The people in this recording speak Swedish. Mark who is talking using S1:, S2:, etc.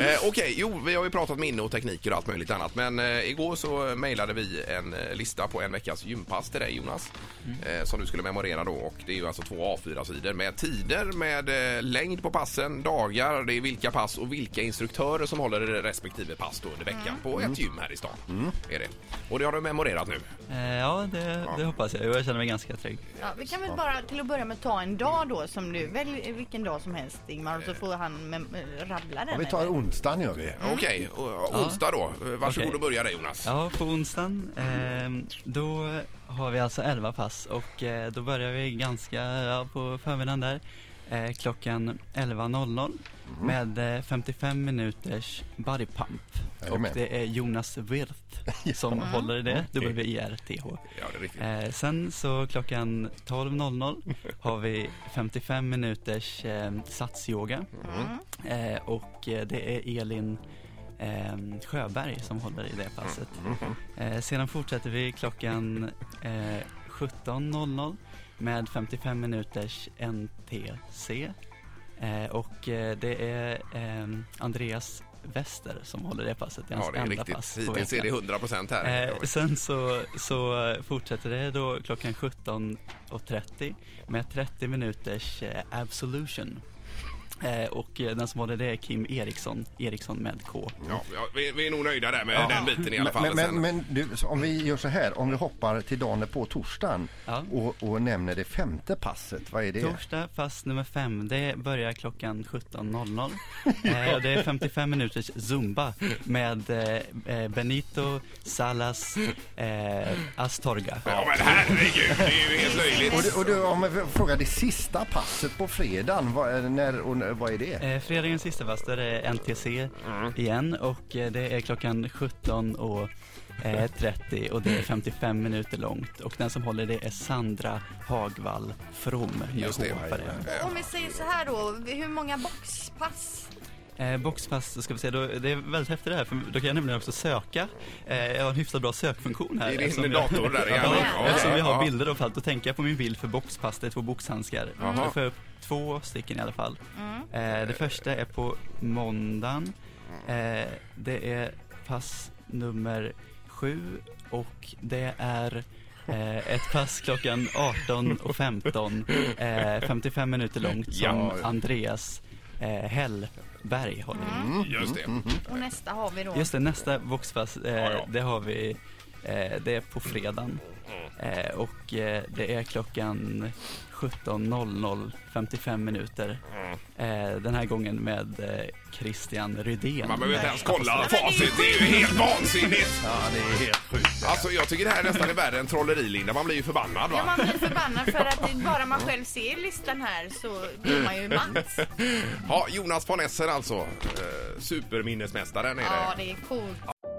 S1: Eh, Okej, jo, vi har ju pratat minne och tekniker och allt möjligt annat. Men eh, igår så mejlade vi en eh, lista på en veckas gympass till dig Jonas. Eh, som du skulle memorera då. Och det är ju alltså två A4-sidor med tider, med eh, längd på passen, dagar, det är vilka pass och vilka instruktörer som håller respektive pass då under veckan på ett gym här i stan. Är det. Och det har du memorerat nu.
S2: Eh, Ja, det, det hoppas jag. Jag känner mig ganska trygg.
S3: Ja, vi kan väl bara till att börja med ta en dag då som du, välj vilken dag som helst Ingmar och så får han eh, rabbla den.
S4: Ja, vi tar
S3: eller?
S4: Onsdagen gör vi.
S1: Okej, och- onsdag då. Varsågod och börja dig Jonas.
S2: Ja, på onsdagen, eh, då har vi alltså 11 pass och eh, då börjar vi ganska ja, på förmiddagen där. Eh, klockan 11.00 med eh, 55 minuters body pump. Och
S4: Jajamän.
S2: det är Jonas Wirth som håller i det, W-I-R-T-H.
S1: Ja, det är riktigt.
S2: Eh, sen så klockan 12.00 har vi 55 minuters eh, satsyoga. Eh, och eh, det är Elin eh, Sjöberg som håller i det passet. Eh, sedan fortsätter vi klockan eh, 17.00 med 55 minuters NTC. Eh, och eh, det är eh, Andreas Wester som håller det passet. Det är
S1: Ja,
S2: hans
S1: det är
S2: enda
S1: riktigt.
S2: pass
S1: Hittills är det
S2: veckan.
S1: 100 procent här.
S2: Eh, sen så, så fortsätter det då klockan 17.30 med 30 minuters absolution. Eh, och eh, den som håller det är Kim Eriksson, Eriksson med K.
S1: Ja, ja, vi, vi är nog nöjda där med den biten i alla fall.
S4: Men, men, men du, om vi gör så här, om vi hoppar till dagen på torsdagen
S2: Ja.
S4: och, och nämner det femte passet, vad är det?
S2: Torsdag, pass nummer fem, det börjar klockan 17.00. Eh, det är 55 minuters zumba med eh, Benito Salas eh, Astorga.
S1: Ja men herregud, det är ju helt löjligt.
S4: Och, du, och du, om vi frågar det sista passet på fredagen, vad, är- när, och, när- vad är det?
S2: Eh, fredagens sista där är NTC igen och eh, det är klockan 17 och eh, 30 och det är 55 minuter långt och den som håller det är Sandra Hagvall From.
S1: Just det.
S3: Om vi säger så här då, hur många boxpass?
S2: Eh, boxpass, ska vi se, då, det är väldigt häftigt det här för då kan jag nämligen också söka. Eh, jag har en hyfsat bra sökfunktion här.
S1: I din dator
S2: jag,
S1: där.
S2: Ja,
S1: Ja,
S2: eftersom vi har
S1: ja.
S2: bilder och allt, då tänker jag på min bild för boxpass, det är två boxhandskar.
S1: Jaha.
S2: Jag får upp två stycken i alla fall. Eh, det första är på måndagen. Eh, det är pass nummer sju och det är eh, ett pass klockan 18.15, eh, 55 minuter långt som
S1: Ja.
S2: Andreas eh, Hellberg håller i.
S1: Just det.
S3: Och nästa har vi då.
S2: Just det, nästa boxpass, eh,
S1: Ja, ja.
S2: det har vi, det är på fredagen. Eh, och eh, det är klockan 17.00, 55 minuter. Eh, den här gången med eh, Christian Rydén.
S1: Man behöver inte ens kolla facit, det är ju helt vansinnigt.
S4: Ja, det är helt sjukt.
S1: Alltså jag tycker det här nästan är värre än trolleri-Linda, man blir ju förbannad
S3: Ja,
S1: va?
S3: man blir förbannad för att bara man själv ser listan här så blir man ju matt.
S1: Ja, Jonas von Essen alltså. Eh, superminnesmästaren är
S3: Ja,
S1: det.
S3: det är coolt.